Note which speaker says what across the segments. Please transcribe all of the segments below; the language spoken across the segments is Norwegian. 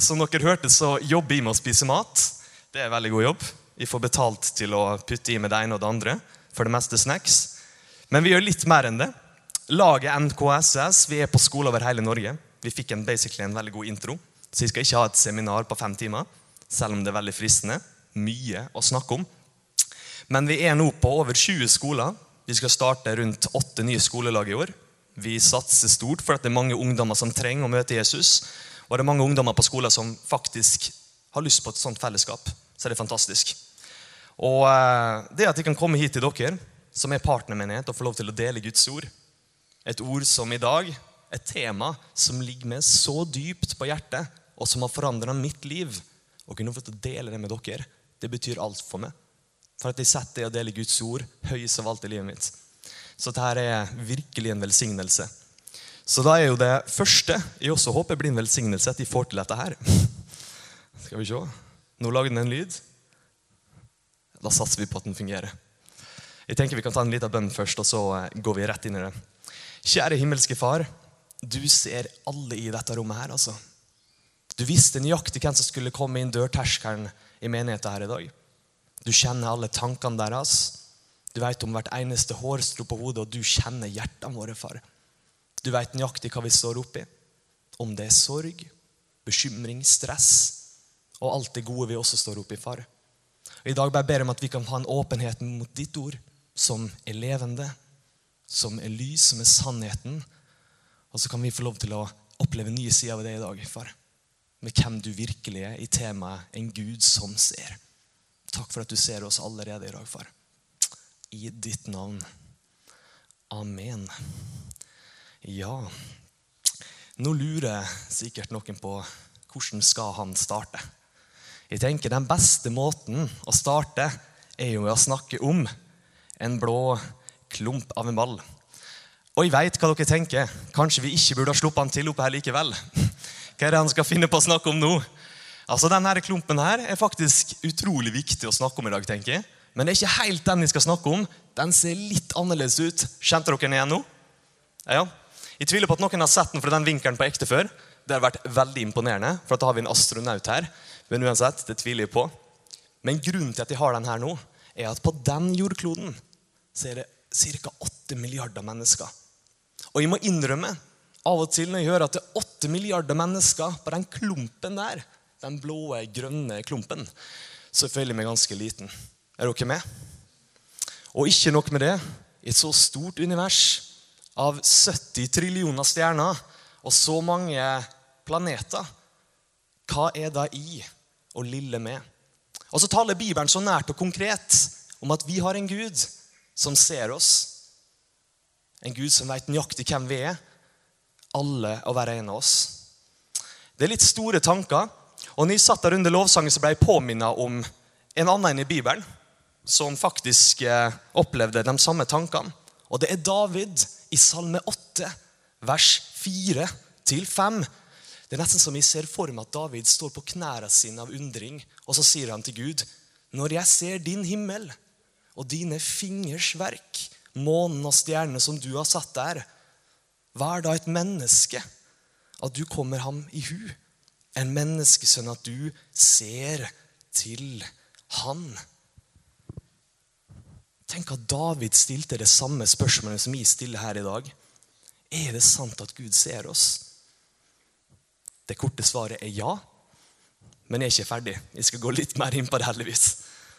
Speaker 1: Som dere hørte, så jobber jeg med å spise mat. Det er en veldig god jobb. Vi får betalt til å putte i med det ene og det andre. For det meste snacks. Men vi gjør litt mer enn det. Laget NKSS vi er på skole over hele Norge. Vi fikk en, basically en veldig god intro. Så vi skal ikke ha et seminar på fem timer, selv om det er veldig fristende. Mye å snakke om. Men vi er nå på over 20 skoler. Vi skal starte rundt åtte nye skolelag i år. Vi satser stort for at det er mange ungdommer som trenger å møte Jesus. Og det er mange ungdommer på skolen som faktisk har lyst på et sånt fellesskap. Så er det fantastisk. Og eh, det at jeg kan komme hit til dere, som er partnermenighet, og få lov til å dele Guds ord, et ord som i dag, et tema som ligger meg så dypt på hjertet, og som har forandra mitt liv, å kunne få til å dele det med dere, det betyr alt for meg. For at jeg setter det å dele Guds ord høyest av alt i livet mitt. Så dette er virkelig en velsignelse. Så da er jo det første jeg også håper blir en velsignelse, at de får til dette her. Skal vi se. Nå lager den en lyd. Da satser vi på at den fungerer. Jeg tenker Vi kan ta en liten bønn først, og så eh, går vi rett inn i det. Kjære himmelske Far. Du ser alle i dette rommet her. altså. Du visste nøyaktig hvem som skulle komme inn dørterskelen i menigheten her i dag. Du kjenner alle tankene deres. Du vet om hvert eneste hårstrå på hodet, og du kjenner hjertene våre, far. Du vet nøyaktig hva vi står oppi. Om det er sorg, bekymring, stress og alt det gode vi også står oppi, far. Og I dag bare ber jeg om at vi kan ha en åpenhet mot ditt ord, som er levende, som er lys, som er sannheten. Og så kan vi få lov til å oppleve nye sider av det i dag, far. Med hvem du virkelig er i temaet 'En Gud som ser'. Takk for at du ser oss allerede i dag, far. I ditt navn. Amen. Ja, nå lurer sikkert noen på hvordan skal han starte. Jeg tenker Den beste måten å starte er jo å snakke om en blå klump av en ball. Og jeg veit hva dere tenker. Kanskje vi ikke burde ha sluppet han til oppe her likevel. Hva er det han skal finne på å snakke om nå? Altså, Denne klumpen her er faktisk utrolig viktig å snakke om i dag. tenker jeg. Men det er ikke helt den jeg skal snakke om. Den ser litt annerledes ut. Kjente dere den igjen nå? Ja, Ja, jeg tviler på at noen har sett den fra den vinkelen på ekte før. Det har vært veldig imponerende, for da har vi en astronaut her. Men uansett, det tviler jeg på. Men grunnen til at jeg har den her nå, er at på den jordkloden så er det ca. 8 milliarder mennesker. Og jeg må innrømme av og til når jeg hører at det er 8 milliarder mennesker på den klumpen der, den blå, grønne klumpen, så føler jeg meg ganske liten. Er dere med? Og ikke nok med det. I et så stort univers av 70 trillioner stjerner og så mange planeter, hva er da i og lille med? Og så taler Bibelen så nært og konkret om at vi har en Gud som ser oss. En Gud som vet nøyaktig hvem vi er, alle og hver en av oss. Det er litt store tanker. Og når jeg satt der under lovsangen, så ble jeg påminnet om en annen i Bibelen som faktisk eh, opplevde de samme tankene. Og det er David i Salme 8, vers 4-5. Det er nesten som jeg ser for meg at David står på knærne sine av undring, og så sier han til Gud.: Når jeg ser din himmel og dine fingers verk, månen og stjernene som du har satt der, hva er da et menneske? At du kommer ham i hu. En menneskesønn, at du ser til han. Tenk at David stilte det samme spørsmålet som vi stiller her i dag. Er det sant at Gud ser oss? Det korte svaret er ja, men jeg er ikke ferdig. Jeg skal gå litt mer inn på det, heldigvis.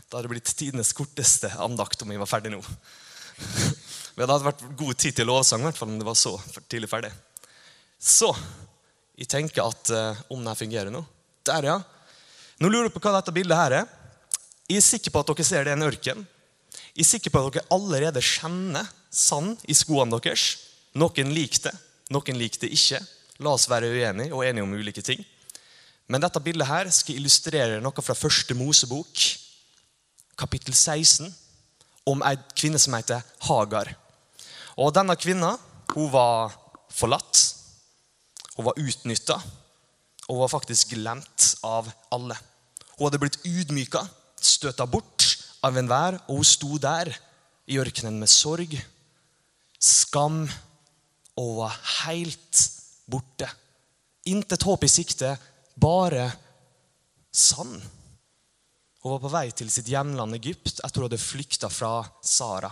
Speaker 1: Da hadde det blitt tidenes korteste andakt om jeg var ferdig nå. Men det hadde vært god tid til lovsang, hvert fall om det var så tidlig ferdig. Så jeg tenker at uh, om det fungerer nå Der, ja. Nå lurer du på hva dette bildet her er. Jeg er sikker på at dere ser det er en ørken. Jeg er sikker på at dere allerede kjenner sand i skoene deres. Noen liker det, noen liker det ikke. La oss være uenige og enige om ulike ting. Men dette bildet her skal illustrere noe fra første Mosebok, kapittel 16, om ei kvinne som heter Hagar. Og denne kvinna hun var forlatt, hun var utnytta, og hun var faktisk glemt av alle. Hun hadde blitt ydmyka, støta bort av enhver, og hun sto der i ørkenen med sorg, skam, og var helt borte. Intet håp i sikte, bare sand. Hun var på vei til sitt hjemland Egypt etter hun hadde flykta fra Sara.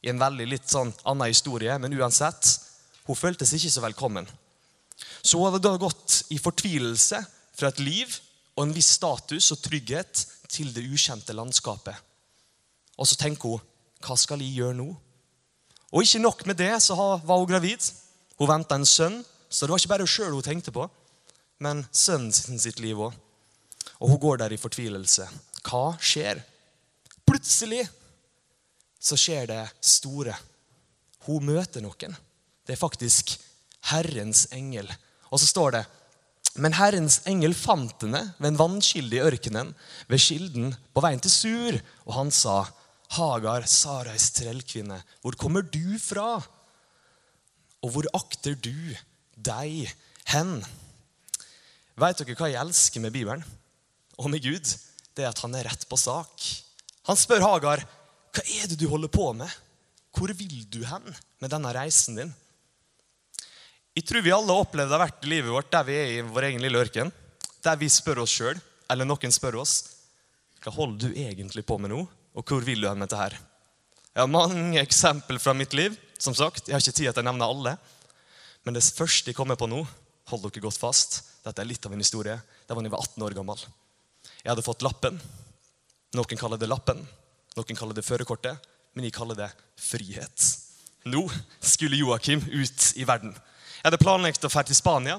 Speaker 1: I en veldig litt sånn annen historie, men uansett, hun føltes ikke så velkommen. Så hun hadde da gått i fortvilelse fra et liv og en viss status og trygghet til det ukjente landskapet. Og så tenker hun hva skal jeg gjøre nå? Og ikke nok med det, så var hun gravid. Hun venta en sønn, så det var ikke bare hun sjøl hun tenkte på, men sønnen sitt liv òg. Og hun går der i fortvilelse. Hva skjer? Plutselig så skjer det store. Hun møter noen. Det er faktisk Herrens engel. Og så står det men Herrens engel fant henne ved en vannkilde i ørkenen, ved kilden på veien til Sur. Og han sa, Hagar, Sarais trellkvinne, hvor kommer du fra? Og hvor akter du deg hen? Vet dere hva jeg elsker med Bibelen og med Gud? Det er at han er rett på sak. Han spør Hagar, hva er det du holder på med? Hvor vil du hen med denne reisen din? Jeg tror vi alle har opplevd det har vært i livet vårt der vi er i vår egen lille ørken. Der vi spør oss sjøl, eller noen spør oss, hva holder du egentlig på med nå? Og hvor vil du hen med dette her? Jeg har mange eksempler fra mitt liv. som sagt. Jeg har ikke tid til å nevne alle. Men det første jeg kommer på nå, hold dere godt fast. Dette er litt av en historie. Det var da jeg var 18 år gammel. Jeg hadde fått lappen. Noen kaller det lappen. Noen kaller det førerkortet. Men jeg kaller det frihet. Nå skulle Joakim ut i verden. Jeg hadde planlagt å dra til Spania,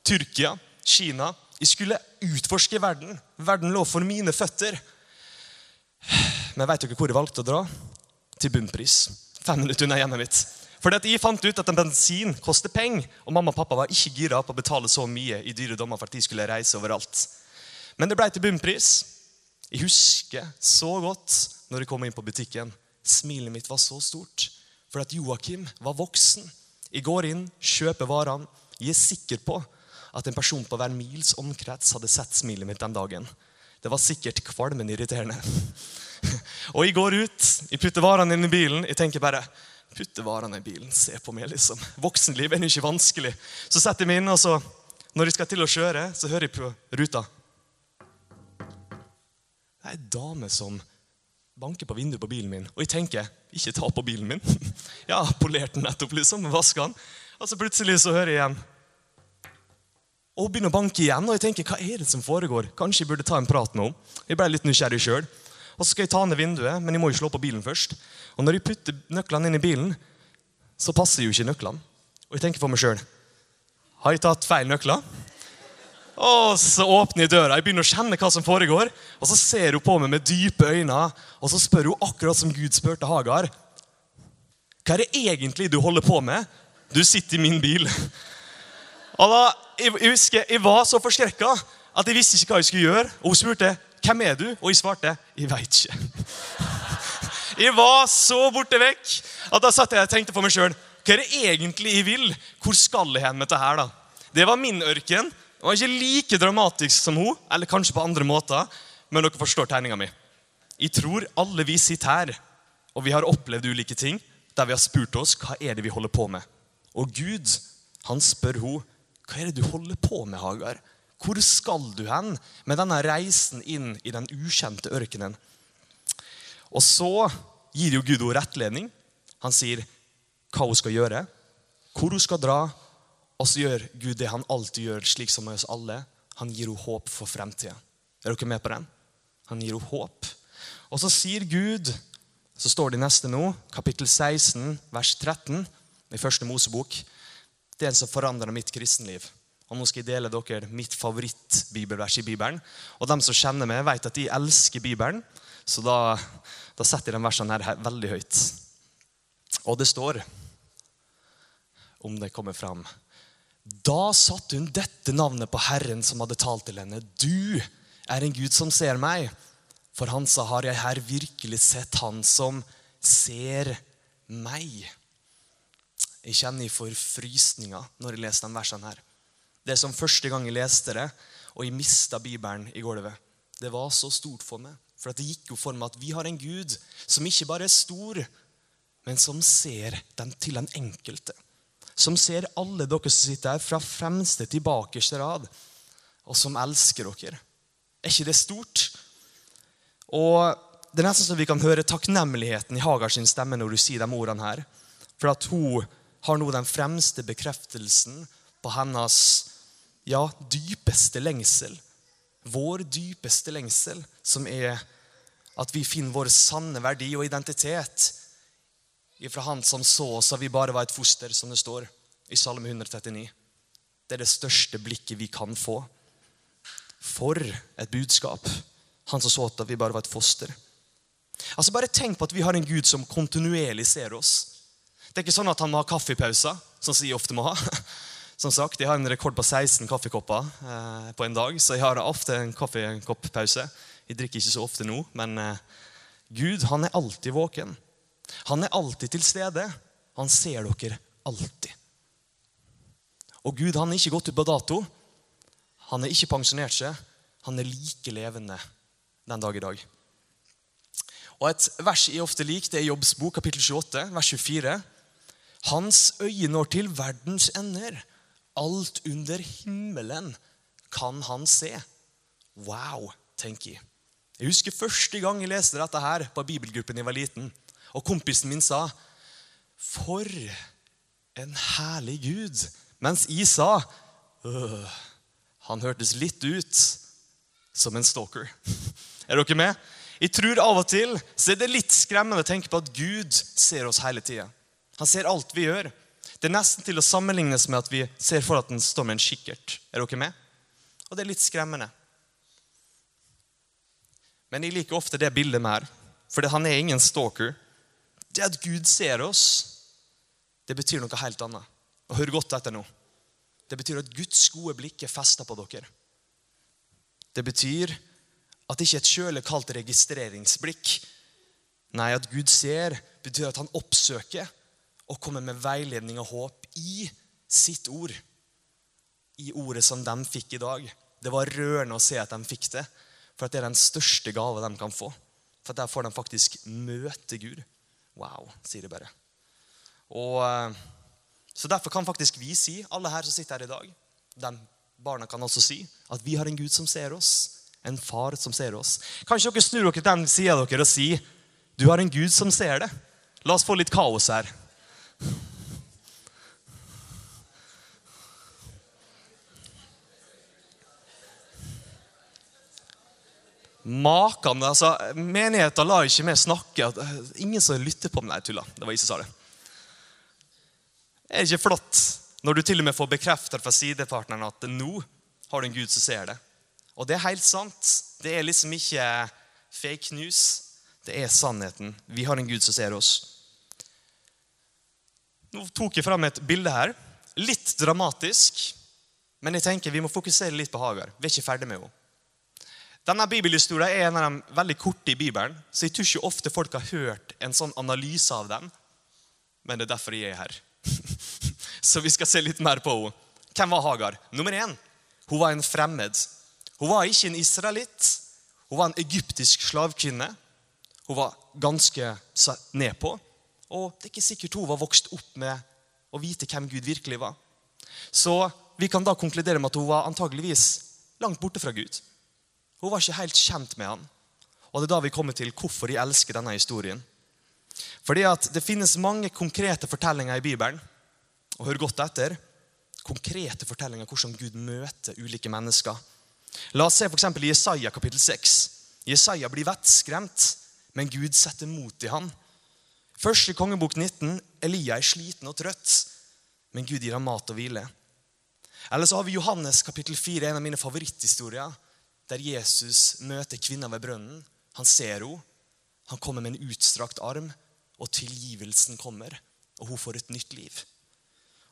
Speaker 1: Tyrkia, Kina. Jeg skulle utforske verden. Verden lå for mine føtter. Men vet dere hvor jeg valgte å dra? Til bunnpris. Fem minutter unna hjemmet mitt. Fordi at Jeg fant ut at en bensin koster penger, og mamma og pappa var ikke gira på å betale så mye i dyre dommer for at de skulle reise overalt. Men det ble til bunnpris. Jeg husker så godt når jeg kom inn på butikken. Smilet mitt var så stort. For at Joakim var voksen. Jeg går inn, kjøper varene. Jeg er sikker på at en person på hver mils omkrets hadde sett smilet mitt den dagen. Det var sikkert kvalmen irriterende. Og jeg går ut, jeg putter varene inn i bilen. Jeg tenker bare putte varene i bilen, se på meg, liksom. Voksenliv er ikke vanskelig. Så setter jeg meg inn, og så, når jeg skal til å kjøre, så hører jeg på ruta. Det er ei dame som banker på vinduet på bilen min. Og jeg tenker ikke ta på bilen min. Har polert den nettopp, liksom, vaska den. Og så plutselig så hører jeg igjen. Og hun begynner å banke igjen, og jeg tenker, hva er det som foregår? Kanskje jeg burde ta en prat med henne. Jeg ble litt nysgjerrig sjøl. Og så skal jeg ta ned vinduet, men jeg må jo slå på bilen først. Og når jeg putter nøklene inn i bilen, så passer jo ikke nøklene. Og jeg tenker for meg sjøl Har jeg tatt feil nøkler? Og så åpner jeg døra. Jeg begynner å kjenne hva som foregår. Og så ser hun på meg med dype øyne, og så spør hun akkurat som Gud spurte Hagar. Hva er det egentlig du holder på med? Du sitter i min bil. Og da, Jeg, jeg husker, jeg var så forskrekka at jeg visste ikke hva jeg skulle gjøre. Og hun spurte hvem er du? Og jeg svarte jeg veit ikke. Jeg var så borte vekk at da satt jeg og tenkte for meg sjøl hva er det egentlig jeg vil? Hvor skal jeg hen med dette her? da? Det var min ørken. Det var ikke like dramatisk som hun, eller kanskje på andre måter, men dere forstår tegninga mi. Jeg tror alle vi sitter her, og vi har opplevd ulike ting der vi har spurt oss hva er det vi holder på med. Og Gud, han spør hun, hva er det du holder på med, Hagar? Hvor skal du hen med denne reisen inn i den ukjente ørkenen? Og så gir jo Gud henne rettledning. Han sier hva hun skal gjøre, hvor hun skal dra, og så gjør Gud det han alltid gjør, slik som med oss alle. Han gir henne håp for fremtida. Er dere med på den? Han gir henne håp. Og så sier Gud, så står det i neste nå, kapittel 16, vers 13, i første Mosebok, det er en som forandrer mitt kristenliv. Og Nå skal jeg dele dere mitt favorittbibelvers i Bibelen. Og de som kjenner meg, vet at de elsker Bibelen. Så da, da setter jeg de versene her veldig høyt. Og det står, om det kommer fram Da satte hun dette navnet på Herren som hadde talt til henne. Du er en Gud som ser meg. For han sa, har jeg her virkelig sett han som ser meg. Jeg kjenner jeg får når jeg leser de versene her. Det er som første gang jeg leste det, og jeg mista Bibelen i gulvet. Det var så stort for meg. For det gikk jo for meg at vi har en Gud som ikke bare er stor, men som ser den til den enkelte. Som ser alle dere som sitter her, fra fremste til bakerste rad, og som elsker dere. Er ikke det stort? Og Det er nesten så vi kan høre takknemligheten i Hagar sin stemme når du sier de ordene her. For at hun har nå den fremste bekreftelsen på hennes ja, dypeste lengsel. Vår dypeste lengsel, som er at vi finner vår sanne verdi og identitet ifra Han som så oss at vi bare var et foster, som det står i Salme 139. Det er det største blikket vi kan få. For et budskap. Han som så at vi bare var et foster. Altså Bare tenk på at vi har en Gud som kontinuerlig ser oss. Det er ikke sånn at han må ha kaffepauser, som vi ofte må ha. Som sagt, Jeg har en rekord på 16 kaffekopper eh, på en dag, så jeg har ofte en kaffekopppause. Jeg drikker ikke så ofte nå, men eh, Gud han er alltid våken. Han er alltid til stede. Han ser dere alltid. Og Gud han er ikke gått ut på dato. Han er ikke pensjonert seg. Han er like levende den dag i dag. Og Et vers jeg ofte liker, det er Jobbs bok, kapittel 28, vers 24. Hans øye når til verdens ender. Alt under himmelen kan han se. Wow, tenker jeg. Jeg husker første gang jeg leste dette her på bibelgruppen jeg var liten. Og kompisen min sa, 'For en herlig Gud'. Mens jeg sa, 'Han hørtes litt ut som en stalker'. Er dere med? Jeg tror Av og til så er det litt skremmende å tenke på at Gud ser oss hele tida. Han ser alt vi gjør. Det er nesten til å sammenlignes med at vi ser for at den står med en kikkert. Er dere med? Og det er litt skremmende. Men jeg liker ofte det bildet mer, for han er ingen stalker. Det at Gud ser oss, det betyr noe helt annet. Og Hør godt etter nå. Det betyr at Guds gode blikk er festa på dere. Det betyr at ikke et kjølig kaldt registreringsblikk. Nei, at Gud ser, betyr at han oppsøker og komme med veiledning og håp i sitt ord. I ordet som de fikk i dag. Det var rørende å se at de fikk det. For at det er den største gave de kan få. For at der får de faktisk møte Gud. Wow, sier de bare. Og, eh, så Derfor kan faktisk vi si, alle her som sitter her i dag, de barna kan også si, at vi har en Gud som ser oss. En far som ser oss. Kanskje dere snur dere til den sida dere og sier du har en Gud som ser det. La oss få litt kaos her. Maken, altså, Menigheten lar ikke meg snakke. Ingen som lytter på meg. Nei, tulla. Det var jeg som sa det. Er det ikke flott når du til og med får bekreftet fra sidepartneren at nå har du en Gud som ser det? Og det er helt sant. Det er liksom ikke fake news. Det er sannheten. Vi har en Gud som ser oss. Nå tok jeg fram et bilde her. Litt dramatisk, men jeg tenker vi må fokusere litt på Hagar. Vi er ikke ferdig med henne. Denne bibelhistorien er en av de veldig korte i Bibelen, så jeg tror ikke ofte folk har hørt en sånn analyse av den. Men det er derfor jeg er her. så vi skal se litt mer på henne. Hvem var Hagar? Nummer én. Hun var en fremmed. Hun var ikke en israelitt. Hun var en egyptisk slavkvinne. Hun var ganske nedpå. Og det er ikke sikkert hun var vokst opp med å vite hvem Gud virkelig var. Så vi kan da konkludere med at hun var antageligvis langt borte fra Gud. Hun var ikke helt kjent med han. Og det er da vi kommer til hvorfor de elsker denne historien. Fordi at det finnes mange konkrete fortellinger i Bibelen. Og hør godt etter. Konkrete fortellinger om hvordan Gud møter ulike mennesker. La oss se f.eks. i Jesaja kapittel 6. Jesaja blir vettskremt, men Gud setter mot i han. Første kongebok 19. Elia er sliten og trøtt, men Gud gir ham mat og hvile. Eller så har vi Johannes kapittel 4, en av mine favoritthistorier der Jesus møter kvinna ved brønnen. Han ser henne. Han kommer med en utstrakt arm, og tilgivelsen kommer. Og hun får et nytt liv.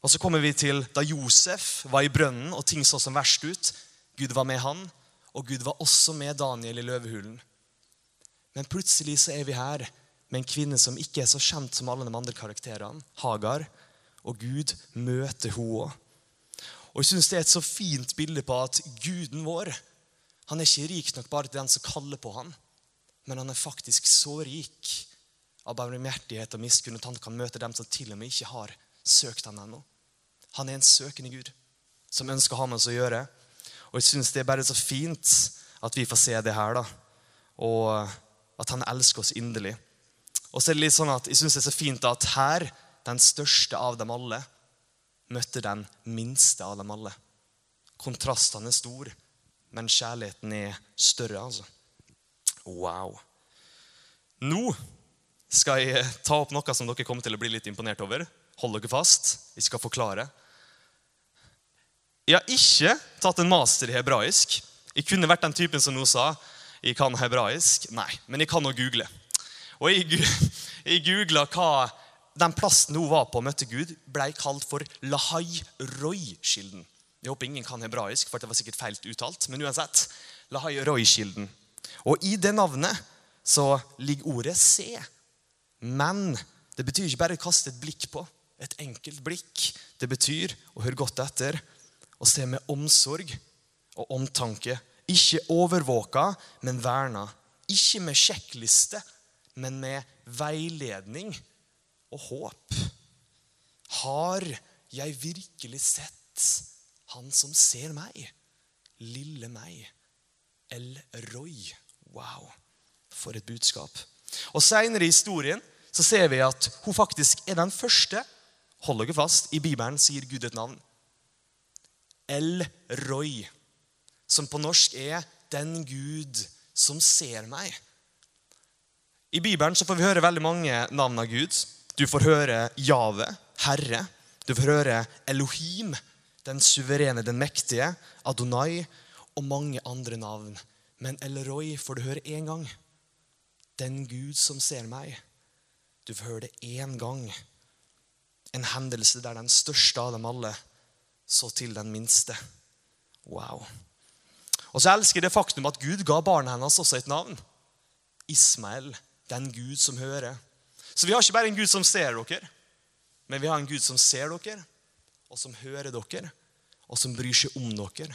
Speaker 1: Og så kommer vi til da Josef var i brønnen, og ting så som verst ut. Gud var med han, og Gud var også med Daniel i løvehulen. Men plutselig så er vi her med en kvinne som ikke er så kjent som alle de andre karakterene. Hagar. Og Gud møter henne. Og jeg synes Det er et så fint bilde på at guden vår han er ikke rik nok bare til den som kaller på han, men han er faktisk så rik av barmhjertighet og miskunn at han kan møte dem som til og med ikke har søkt han ennå. Han er en søkende Gud som ønsker å ha med oss å gjøre. Og jeg syns det er bare så fint at vi får se det her, da. Og at han elsker oss inderlig. Og så er det litt sånn at jeg synes det er så fint at her, den største av dem alle, møtte den minste av dem alle. Kontrastene er store, men kjærligheten er større, altså. Wow. Nå skal jeg ta opp noe som dere kommer til å bli litt imponert over. Hold dere fast. Jeg skal forklare. Jeg har ikke tatt en master i hebraisk. Jeg kunne vært den typen som nå sa jeg kan hebraisk. Nei, men jeg kan å google. Og jeg, googla hva den plassen hun var på og møtte Gud, ble kalt for Lahai Roy-kilden. Jeg håper ingen kan hebraisk, for det var sikkert feil uttalt. Men uansett, Lahai Roy-kilden. Og i det navnet så ligger ordet se. Men det betyr ikke bare å kaste et blikk på. Et enkelt blikk. Det betyr, og hør godt etter, og se med omsorg og omtanke. Ikke overvåka, men verna. Ikke med sjekkliste, men med veiledning og håp. Har jeg virkelig sett han som ser meg? Lille meg. El Roy. Wow, for et budskap. Og Seinere i historien så ser vi at hun faktisk er den første hold dere fast, i Bibelen sier Gud et navn. El Roy, som på norsk er 'den Gud som ser meg'. I Bibelen så får vi høre veldig mange navn av Gud. Du får høre Jave, Herre. Du får høre Elohim, den suverene, den mektige. Adonai og mange andre navn. Men El Roy får du høre én gang. Den Gud som ser meg. Du får høre det én gang. En hendelse der den største av dem alle så til den minste. Wow. Og så elsker jeg det faktum at Gud ga barna hennes også et navn. Ismael, den Gud som hører. Så vi har ikke bare en Gud som ser dere, men vi har en Gud som ser dere, og som hører dere, og som bryr seg om dere.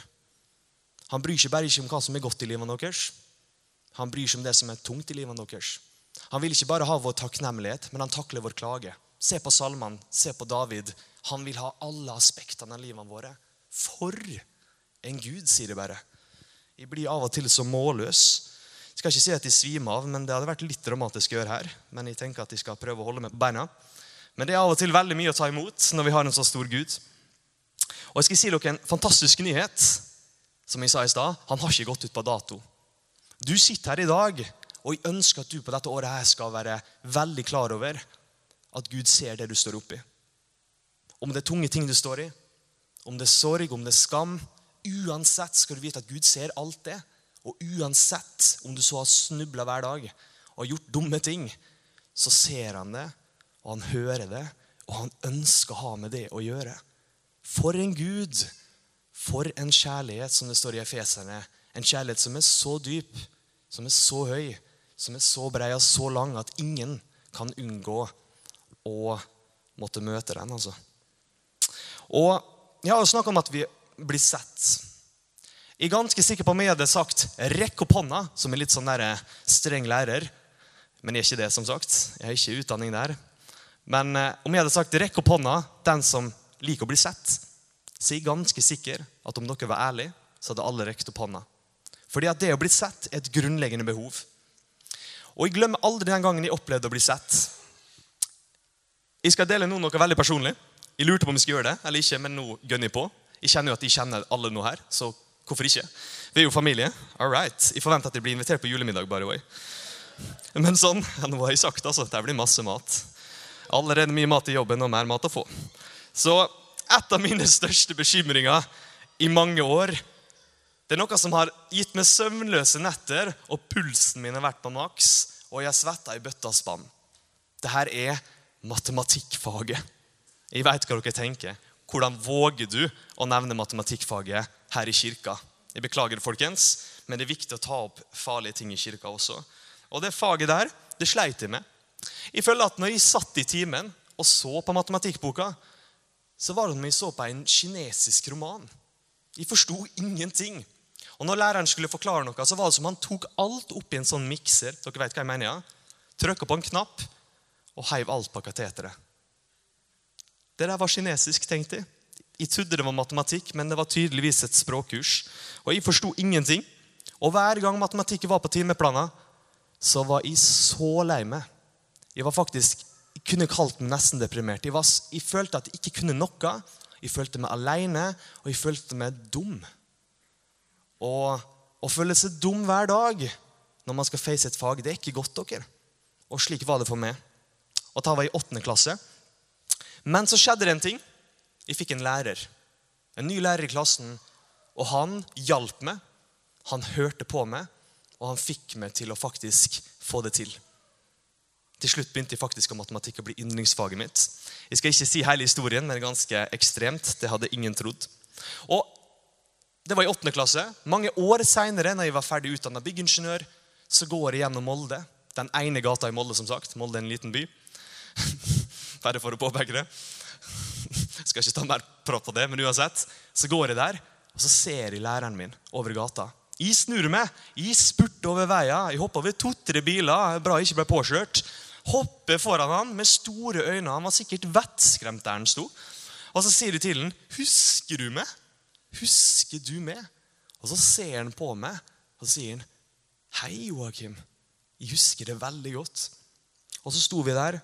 Speaker 1: Han bryr seg bare ikke om hva som er godt i livet deres. Han bryr seg om det som er tungt i livet deres. Han vil ikke bare ha vår takknemlighet, men han takler vår klage. Se på salmene, se på David. Han vil ha alle aspektene av livet våre. For en Gud, sier det bare. Jeg blir av og til så målløs. Jeg skal ikke si at de svimer av, men det hadde vært litt dramatisk å gjøre her. Men jeg tenker at de skal prøve å holde meg på beina. Men det er av og til veldig mye å ta imot når vi har en så stor Gud. Og jeg skal si dere en fantastisk nyhet. Som jeg sa i stad, han har ikke gått ut på dato. Du sitter her i dag, og jeg ønsker at du på dette året her skal være veldig klar over at Gud ser det du står oppi. Om det er tunge ting du står i, om det er sorg, om det er skam Uansett skal du vite at Gud ser alt det. Og uansett om du så har snubla hver dag og gjort dumme ting, så ser han det, og han hører det, og han ønsker å ha med det å gjøre. For en Gud! For en kjærlighet, som det står i Efeserne. En kjærlighet som er så dyp, som er så høy, som er så brei og så lang at ingen kan unngå å måtte møte den. altså. Og Jeg har jo snakka om at vi blir sett. Jeg er ganske sikker på om jeg hadde sagt 'rekk opp hånda', som er litt sånn der eh, streng lærer. Men jeg er ikke det, som sagt. Jeg har ikke utdanning der. Men eh, om jeg hadde sagt 'rekk opp hånda', den som liker å bli sett, så er jeg ganske sikker at om dere var ærlige, så hadde alle rekt opp hånda. Fordi at det å bli sett er et grunnleggende behov. Og jeg glemmer aldri den gangen jeg opplevde å bli sett. Jeg skal dele nå noe veldig personlig. Jeg lurte på om jeg skulle gjøre det eller ikke, men nå gønner jeg på. Jeg kjenner jo at jeg kjenner alle nå her, så hvorfor ikke? Vi er jo familie. All right. Jeg forventer at jeg blir invitert på julemiddag. by the way. Men sånn, nå har jeg sagt altså, det blir masse mat. Allerede mye mat i jobben og mer mat å få. Så et av mine største bekymringer i mange år Det er noe som har gitt meg søvnløse netter, og pulsen min har vært på maks, og jeg har svetta i bøtta spann. Det her er matematikkfaget. Jeg veit hva dere tenker. Hvordan våger du å nevne matematikkfaget her i kirka? Jeg beklager, folkens, men det er viktig å ta opp farlige ting i kirka også. Og det faget der, det sleit jeg med. Jeg føler at når jeg satt i timen og så på matematikkboka, så var det som jeg så på en kinesisk roman. Jeg forsto ingenting. Og når læreren skulle forklare noe, så var det som han tok alt opp i en sånn mikser. Dere vet hva jeg mener, ja? Trykka på en knapp og heiv alt på kateteret. Det der var kinesisk, tenkte jeg. Jeg trodde det var matematikk, men det var tydeligvis et språkkurs. Og jeg forsto ingenting. Og hver gang matematikk var på timeplanen, så var jeg så lei meg. Jeg var faktisk, jeg kunne kalt meg nesten deprimert. Jeg, var, jeg følte at jeg ikke kunne noe. Jeg følte meg alene, og jeg følte meg dum. Og å føle seg dum hver dag når man skal face et fag, det er ikke godt. dere. Og slik var det for meg. Og da var jeg i åttende klasse. Men så skjedde det en ting. Jeg fikk en lærer. En ny lærer i klassen. Og han hjalp meg. Han hørte på meg, og han fikk meg til å faktisk få det til. Til slutt begynte jeg faktisk å matematikk å bli yndlingsfaget mitt. Jeg skal ikke si hele historien, men ganske ekstremt. Det hadde ingen trodd. Og Det var i åttende klasse. Mange år seinere, når jeg var ferdig utdanna byggingeniør, så går jeg gjennom Molde. Den ene gata i Molde, som sagt. Molde er en liten by. Bare for å påpeke det. Skal ikke ta mer på det, men uansett. Så går jeg der, og så ser jeg læreren min over gata. Jeg snur meg, jeg spurter over veien. Jeg hopper over to-tre biler. Bra jeg ikke ble påkjørt. Hopper foran han med store øyne. Han var sikkert vettskremt der han sto. Og så sier de til han, 'Husker du meg?' 'Husker du meg?' Og så ser han på meg, og så sier han, 'Hei, Joakim. Jeg husker det veldig godt.' Og så sto vi der,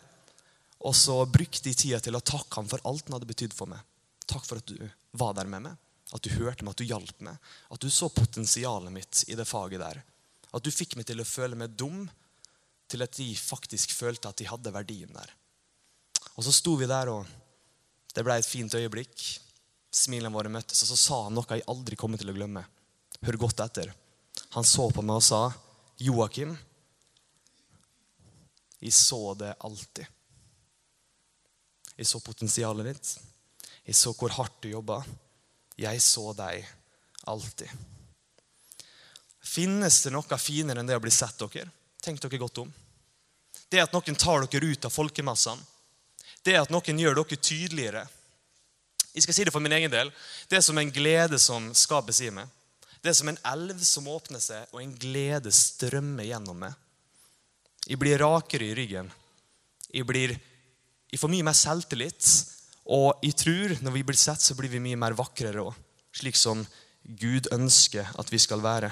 Speaker 1: og så brukte jeg tida til å takke ham for alt han hadde betydd for meg. Takk for at du var der med meg, at du hørte meg, at du hjalp meg. At du så potensialet mitt i det faget der. At du fikk meg til å føle meg dum, til at de faktisk følte at de hadde verdien der. Og så sto vi der, og det ble et fint øyeblikk. Smilene våre møttes, og så sa han noe jeg aldri kommer til å glemme. Hør godt etter. Han så på meg og sa, 'Joakim, jeg så det alltid.' Jeg så potensialet ditt. Jeg så hvor hardt du jobba. Jeg så deg alltid. Finnes det noe finere enn det å bli sett dere? Tenk dere godt om. Det at noen tar dere ut av folkemassene. Det at noen gjør dere tydeligere. Jeg skal si det for min egen del. Det er som en glede som skapes i meg. Det er som en elv som åpner seg, og en glede strømmer gjennom meg. Jeg blir rakere i ryggen. Jeg, blir, jeg får mye mer selvtillit. Og jeg tror når vi blir sett, så blir vi mye mer vakrere òg. Slik som Gud ønsker at vi skal være.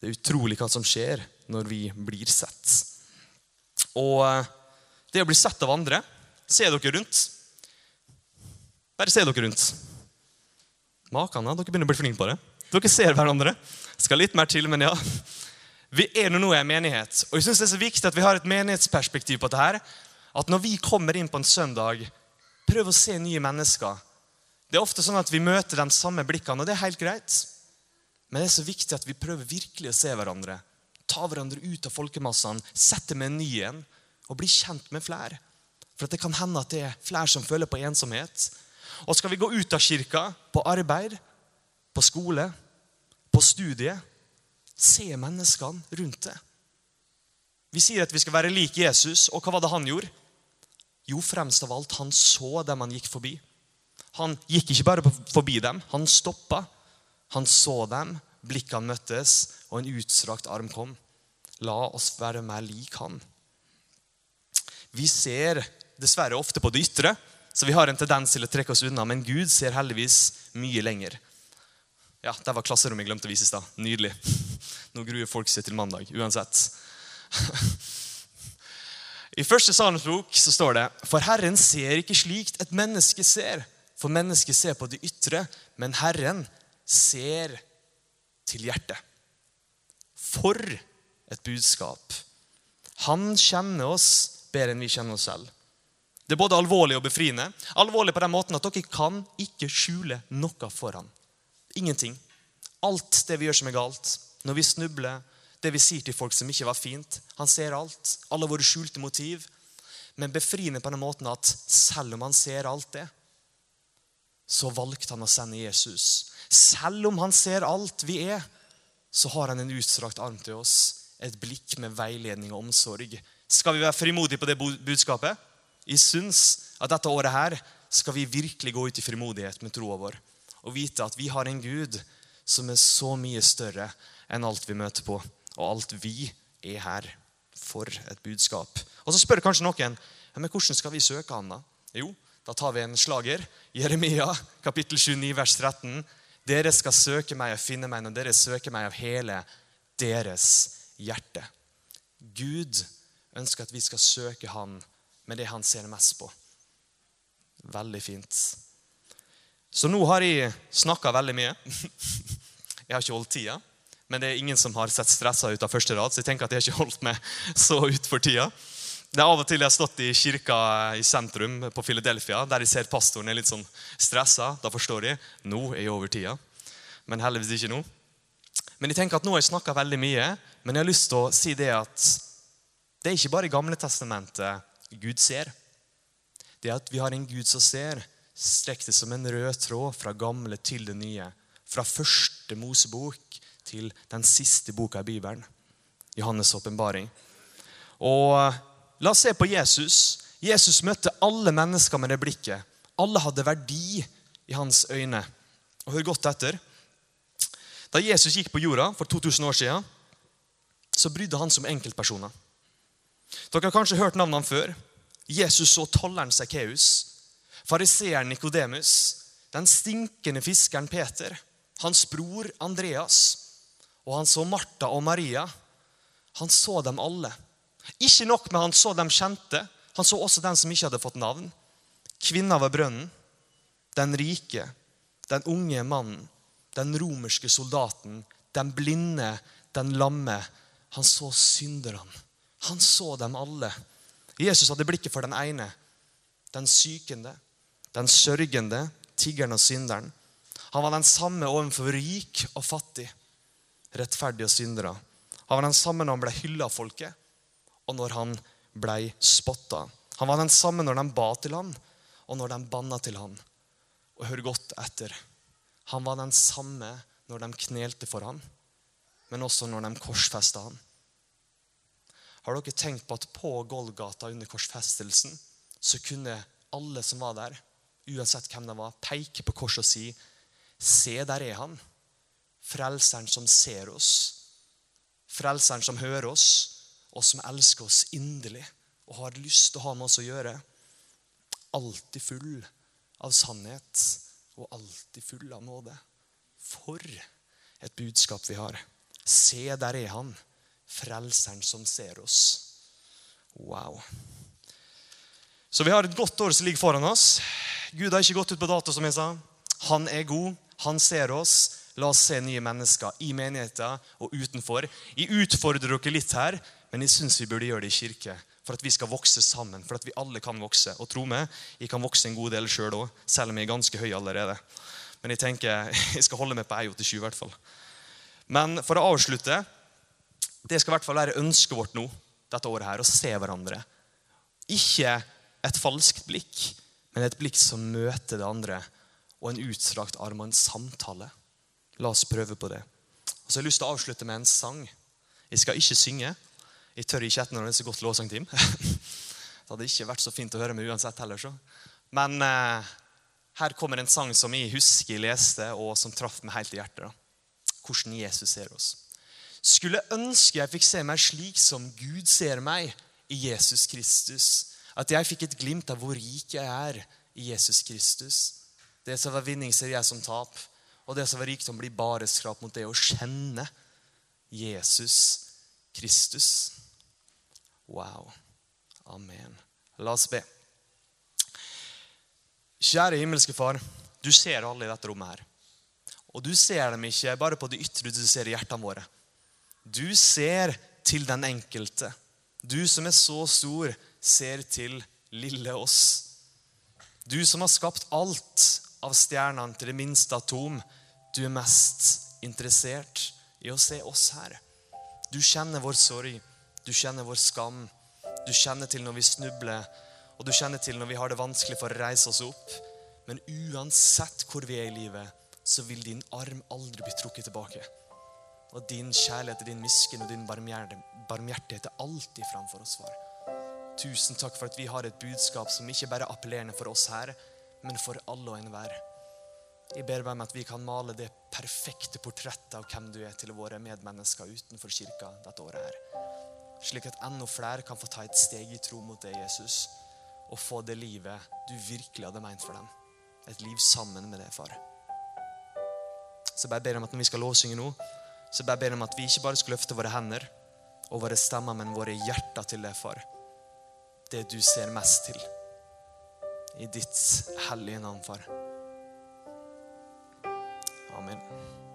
Speaker 1: Det er utrolig hva som skjer når vi blir sett. Og eh, det å bli sett av andre Se dere rundt. Bare se dere rundt. Makene, dere begynner å bli flinke på det. Dere ser hverandre. Skal litt mer til, men ja. Vi er nå i en menighet, og jeg synes det er så viktig at vi har et menighetsperspektiv på dette. At når vi kommer inn på en søndag, prøv å se nye mennesker. Det er ofte sånn at vi møter de samme blikkene, og det er helt greit. Men det er så viktig at vi prøver virkelig å se hverandre. Ta hverandre ut av folkemassene, sette med en ny en og bli kjent med flere. For det kan hende at det er flere som føler på ensomhet. Og skal vi gå ut av kirka, på arbeid, på skole, på studie, se menneskene rundt det. Vi sier at vi skal være lik Jesus, og hva var det han gjorde? Jo, fremst av alt, han så dem han gikk forbi. Han gikk ikke bare forbi dem, han stoppa. Han så dem, blikkene møttes, og en utstrakt arm kom. La oss være mer lik han. Vi ser dessverre ofte på det ytre, så vi har en tendens til å trekke oss unna. Men Gud ser heldigvis mye lenger. Ja, Der var klasserommet jeg glemte å vise i stad. Nydelig. Nå gruer folk seg til mandag uansett. I første Salens bok så står det For Herren ser ikke slikt et menneske ser. For mennesket ser på det ytre, men Herren ser til hjertet. For et budskap. Han kjenner oss bedre enn vi kjenner oss selv. Det er både alvorlig og befriende. Alvorlig på den måten at dere kan ikke skjule noe for ham. Ingenting. Alt det vi gjør som er galt, når vi snubler, det vi sier til folk som ikke var fint. Han ser alt. Alle våre skjulte motiv. Men befriende på den måten at selv om han ser alt det, så valgte han å sende Jesus. Selv om han ser alt vi er, så har han en utstrakt arm til oss. Et blikk med veiledning og omsorg. Skal vi være frimodige på det budskapet? Jeg syns at dette året her skal vi virkelig gå ut i frimodighet med troa vår. Og vite at vi har en Gud som er så mye større enn alt vi møter på. Og alt vi er her for et budskap. Og så spør kanskje noen men hvordan skal vi søke Han. da? Jo, da tar vi en slager. Jeremia kapittel 29 vers 13. Dere skal søke meg og finne meg når dere søker meg av hele deres hjerte. Gud ønsker at vi skal søke Han med det han ser mest på. Veldig fint. Så nå har jeg snakka veldig mye. Jeg har ikke holdt tida. Men det er ingen som har sett stressa ut av første rad, så jeg tenker at jeg har ikke holdt meg så ut for tida. Det er Av og til jeg har stått i kirka i sentrum på Philadelphia, der jeg ser pastoren er litt sånn stressa. Da forstår jeg nå er jeg over tida. Men heldigvis ikke nå. Men jeg tenker at nå har jeg snakka veldig mye, men jeg har lyst til å si det at det er ikke bare i Gamle testamentet Gud ser. Det at vi har en Gud som ser, strekker som en rød tråd fra gamle til det nye. Fra første Mosebok til den siste boka i Bibelen, Johannes' åpenbaring. Og eh, La oss se på Jesus. Jesus møtte alle mennesker med det blikket. Alle hadde verdi i hans øyne. Og Hør godt etter. Da Jesus gikk på jorda for 2000 år siden, så brydde han som enkeltpersoner. Dere har kanskje hørt navnene før. Jesus så tolleren Sekkeus, fariseeren Nikodemus, den stinkende fiskeren Peter, hans bror Andreas, og han så Martha og Maria. Han så dem alle. Ikke nok med han så dem kjente, han så også den som ikke hadde fått navn. Kvinna ved brønnen, den rike, den unge mannen, den romerske soldaten, den blinde, den lamme. Han så synderne. Han så dem alle. Jesus hadde blikket for den ene, den sykende, den sørgende, tiggeren og synderen. Han var den samme overfor rik og fattig rettferdige syndere. Han var den samme når han ble hylla av folket, og når han ble spotta. Han var den samme når de ba til han, og når de banna til han. Og hør godt etter. Han var den samme når de knelte for han, men også når de korsfesta han. Har dere tenkt på at på Golgata under korsfestelsen så kunne alle som var der, uansett hvem det var, peke på korset og si Se, der er han. Frelseren som ser oss, frelseren som hører oss, og som elsker oss inderlig og har lyst til å ha med oss å gjøre. Alltid full av sannhet og alltid full av nåde. For et budskap vi har. Se, der er han, frelseren som ser oss. Wow. Så vi har et godt år som ligger foran oss. Gud har ikke gått ut på dato, som jeg sa. Han er god, han ser oss. La oss se nye mennesker i menigheter og utenfor. Jeg utfordrer dere litt her, men jeg syns vi burde gjøre det i kirke. For at vi skal vokse sammen, for at vi alle kan vokse. Og tro meg, jeg kan vokse en god del sjøl òg, selv, selv om jeg er ganske høy allerede. Men jeg tenker, jeg skal holde meg på 1,87 i hvert fall. Men for å avslutte Det skal i hvert fall være ønsket vårt nå dette året her, å se hverandre. Ikke et falskt blikk, men et blikk som møter det andre, og en utstrakt arm og en samtale. La oss prøve på det. Og så har jeg lyst til å avslutte med en sang. Jeg skal ikke synge. Jeg tør ikke etter når det er så godt lovsangteam. det hadde ikke vært så fint å høre meg uansett heller. så. Men eh, her kommer en sang som jeg husker jeg leste, og som traff meg helt i hjertet. da. Hvordan Jesus ser oss. Skulle ønske jeg fikk se meg slik som Gud ser meg i Jesus Kristus. At jeg fikk et glimt av hvor rik jeg er i Jesus Kristus. Det som var vinning, ser jeg som tap. Og det som var rikdom, blir bare skrap mot det å kjenne Jesus Kristus. Wow. Amen. La oss be. Kjære himmelske Far, du ser alle i dette rommet her. Og du ser dem ikke bare på det ytre, du ser i hjertene våre. Du ser til den enkelte. Du som er så stor, ser til lille oss. Du som har skapt alt av stjernene til det minste atom, du er mest interessert i å se oss her. Du kjenner vår sorg, du kjenner vår skam. Du kjenner til når vi snubler, og du kjenner til når vi har det vanskelig for å reise oss opp. Men uansett hvor vi er i livet, så vil din arm aldri bli trukket tilbake. Og din kjærlighet, din miskunn og din barmhjertighet er alltid framfor oss, far. Tusen takk for at vi har et budskap som ikke bare er appellerende for oss her, men for alle og enhver. Jeg ber meg om at vi kan male det perfekte portrettet av hvem du er til våre medmennesker utenfor kirka dette året her. Slik at enda flere kan få ta et steg i tro mot deg, Jesus, og få det livet du virkelig hadde meint for dem. Et liv sammen med deg, far. Så jeg bare ber om at når vi skal lovsynge nå, så jeg bare ber om at vi ikke bare skal løfte våre hender og våre stemmer, men våre hjerter til deg, far. Det du ser mest til. I ditt hellige navn, far. Amen.